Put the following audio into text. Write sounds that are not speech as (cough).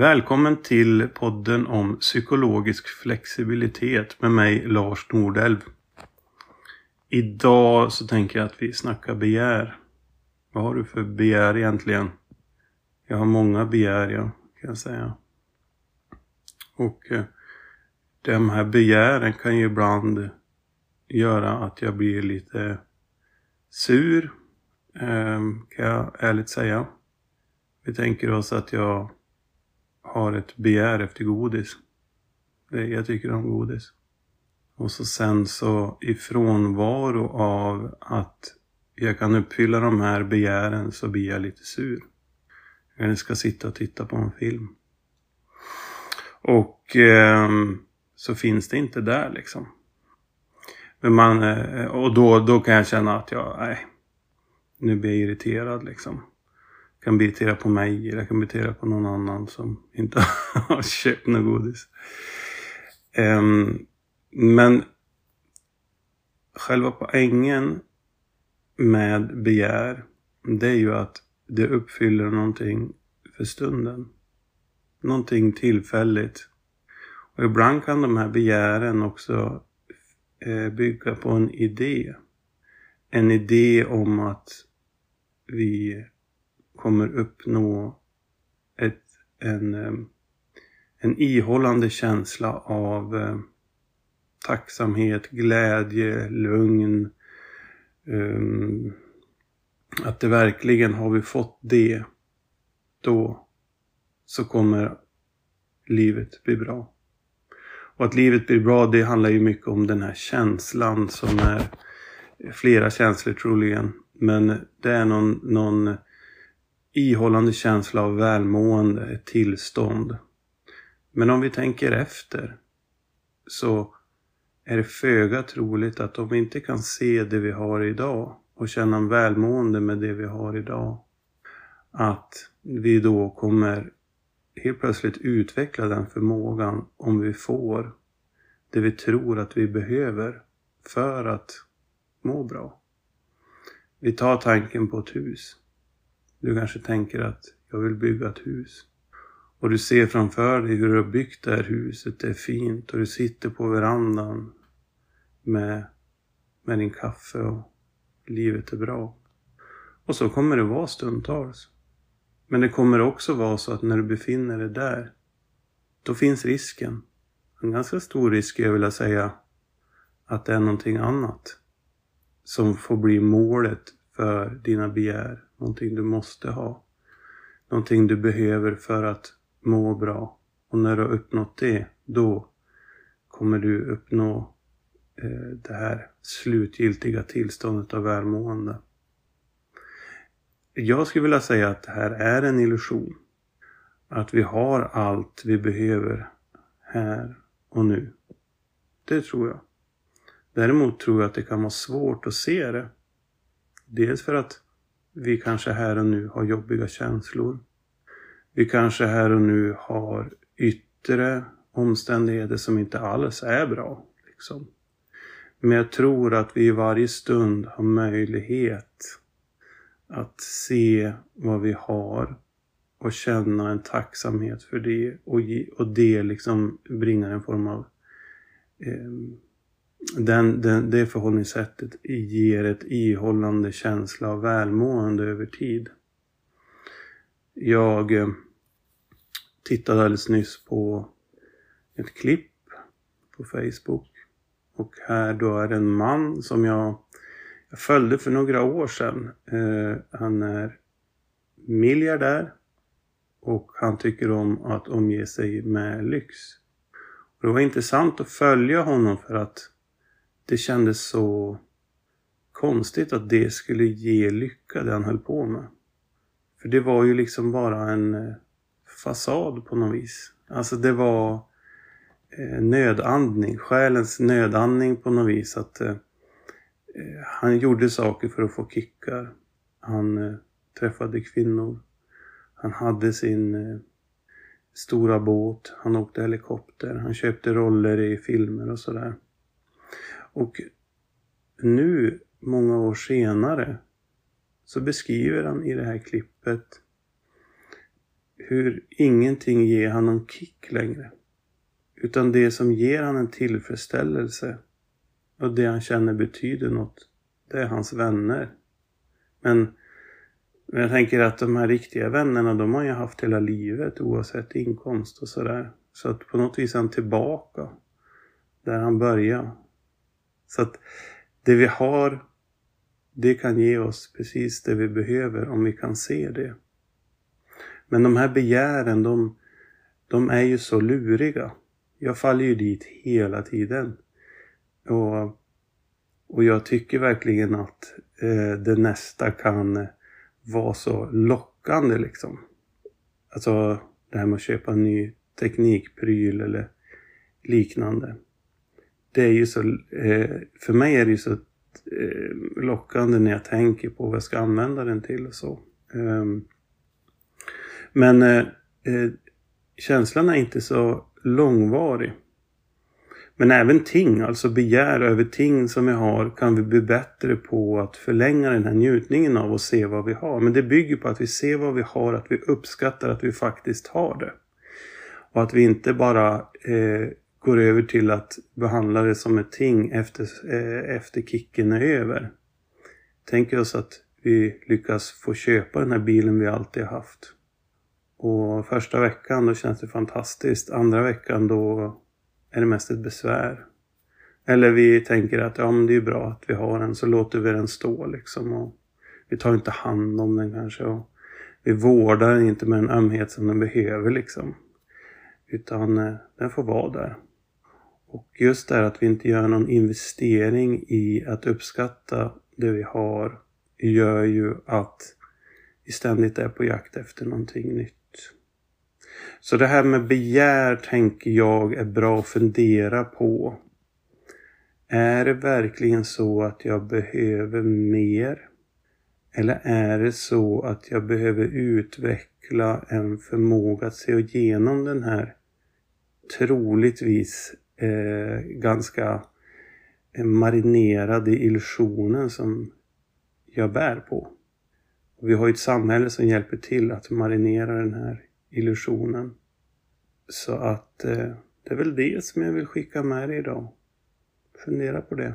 Välkommen till podden om psykologisk flexibilitet med mig Lars Nordelv. Idag så tänker jag att vi snackar begär. Vad har du för begär egentligen? Jag har många begär, ja, kan jag säga. Och eh, de här begären kan ju ibland göra att jag blir lite sur, eh, kan jag ärligt säga. Vi tänker oss att jag har ett begär efter godis. Det, jag tycker om godis. Och så sen så i frånvaro av att jag kan uppfylla de här begären så blir jag lite sur. Jag ska sitta och titta på en film. Och eh, så finns det inte där liksom. Men man, eh, och då, då kan jag känna att jag, nej, nu blir jag irriterad liksom kan bli irriterad på mig eller jag kan bli irriterad på någon annan som inte (laughs) har köpt något godis. Um, men själva poängen med begär, det är ju att det uppfyller någonting för stunden. Någonting tillfälligt. Och ibland kan de här begären också eh, bygga på en idé. En idé om att vi kommer uppnå ett, en, eh, en ihållande känsla av eh, tacksamhet, glädje, lugn. Eh, att det verkligen har vi fått det, då så kommer livet bli bra. Och att livet blir bra, det handlar ju mycket om den här känslan som är flera känslor troligen. Men det är någon, någon ihållande känsla av välmående, ett tillstånd. Men om vi tänker efter så är det föga troligt att om vi inte kan se det vi har idag och känna en välmående med det vi har idag, att vi då kommer helt plötsligt utveckla den förmågan om vi får det vi tror att vi behöver för att må bra. Vi tar tanken på ett hus. Du kanske tänker att jag vill bygga ett hus. Och du ser framför dig hur du har byggt det här huset. Det är fint och du sitter på verandan med, med din kaffe och livet är bra. Och så kommer det vara stundtals. Men det kommer också vara så att när du befinner dig där, då finns risken. En ganska stor risk, jag vilja säga, att det är någonting annat som får bli målet för dina begär Någonting du måste ha. Någonting du behöver för att må bra. Och när du har uppnått det, då kommer du uppnå eh, det här slutgiltiga tillståndet av välmående. Jag skulle vilja säga att det här är en illusion. Att vi har allt vi behöver här och nu. Det tror jag. Däremot tror jag att det kan vara svårt att se det. Dels för att vi kanske här och nu har jobbiga känslor. Vi kanske här och nu har yttre omständigheter som inte alls är bra. Liksom. Men jag tror att vi i varje stund har möjlighet att se vad vi har och känna en tacksamhet för det och, ge, och det liksom bringar en form av eh, den, den, det förhållningssättet ger ett ihållande känsla av välmående över tid. Jag eh, tittade alldeles nyss på ett klipp på Facebook och här då är det en man som jag, jag följde för några år sedan. Eh, han är miljardär och han tycker om att omge sig med lyx. Och det var intressant att följa honom för att det kändes så konstigt att det skulle ge lycka det han höll på med. För det var ju liksom bara en eh, fasad på något vis. Alltså det var eh, nödandning, själens nödandning på något vis. Att eh, eh, Han gjorde saker för att få kickar. Han träffade kvinnor. Han hade sin stora båt. Han åkte helikopter. Han köpte roller i filmer och sådär. Och nu, många år senare, så beskriver han i det här klippet hur ingenting ger han någon kick längre. Utan det som ger han en tillfredsställelse och det han känner betyder något, det är hans vänner. Men, men jag tänker att de här riktiga vännerna, de har ju haft hela livet oavsett inkomst och sådär. Så att på något vis är han tillbaka där han började. Så att det vi har, det kan ge oss precis det vi behöver om vi kan se det. Men de här begären, de, de är ju så luriga. Jag faller ju dit hela tiden. Och, och jag tycker verkligen att eh, det nästa kan vara så lockande liksom. Alltså det här med att köpa en ny teknikpryl eller liknande. Det är ju så, eh, för mig är det ju så eh, lockande när jag tänker på vad jag ska använda den till och så. Ehm, men eh, eh, känslan är inte så långvarig. Men även ting, alltså begär över ting som vi har, kan vi bli bättre på att förlänga den här njutningen av och se vad vi har. Men det bygger på att vi ser vad vi har, att vi uppskattar att vi faktiskt har det. Och att vi inte bara eh, går över till att behandla det som ett ting efter, eh, efter kicken är över. Tänk oss att vi lyckas få köpa den här bilen vi alltid har haft. Och första veckan då känns det fantastiskt. Andra veckan då är det mest ett besvär. Eller vi tänker att ja, men det är bra att vi har den så låter vi den stå liksom. Och vi tar inte hand om den kanske. Och vi vårdar den inte med den ömhet som den behöver liksom. Utan eh, den får vara där. Och just det här att vi inte gör någon investering i att uppskatta det vi har gör ju att vi ständigt är på jakt efter någonting nytt. Så det här med begär tänker jag är bra att fundera på. Är det verkligen så att jag behöver mer? Eller är det så att jag behöver utveckla en förmåga att se igenom den här troligtvis eh, ganska marinerade illusionen som jag bär på. Och vi har ju ett samhälle som hjälper till att marinera den här illusionen. Så att eh, det är väl det som jag vill skicka med dig idag. Fundera på det.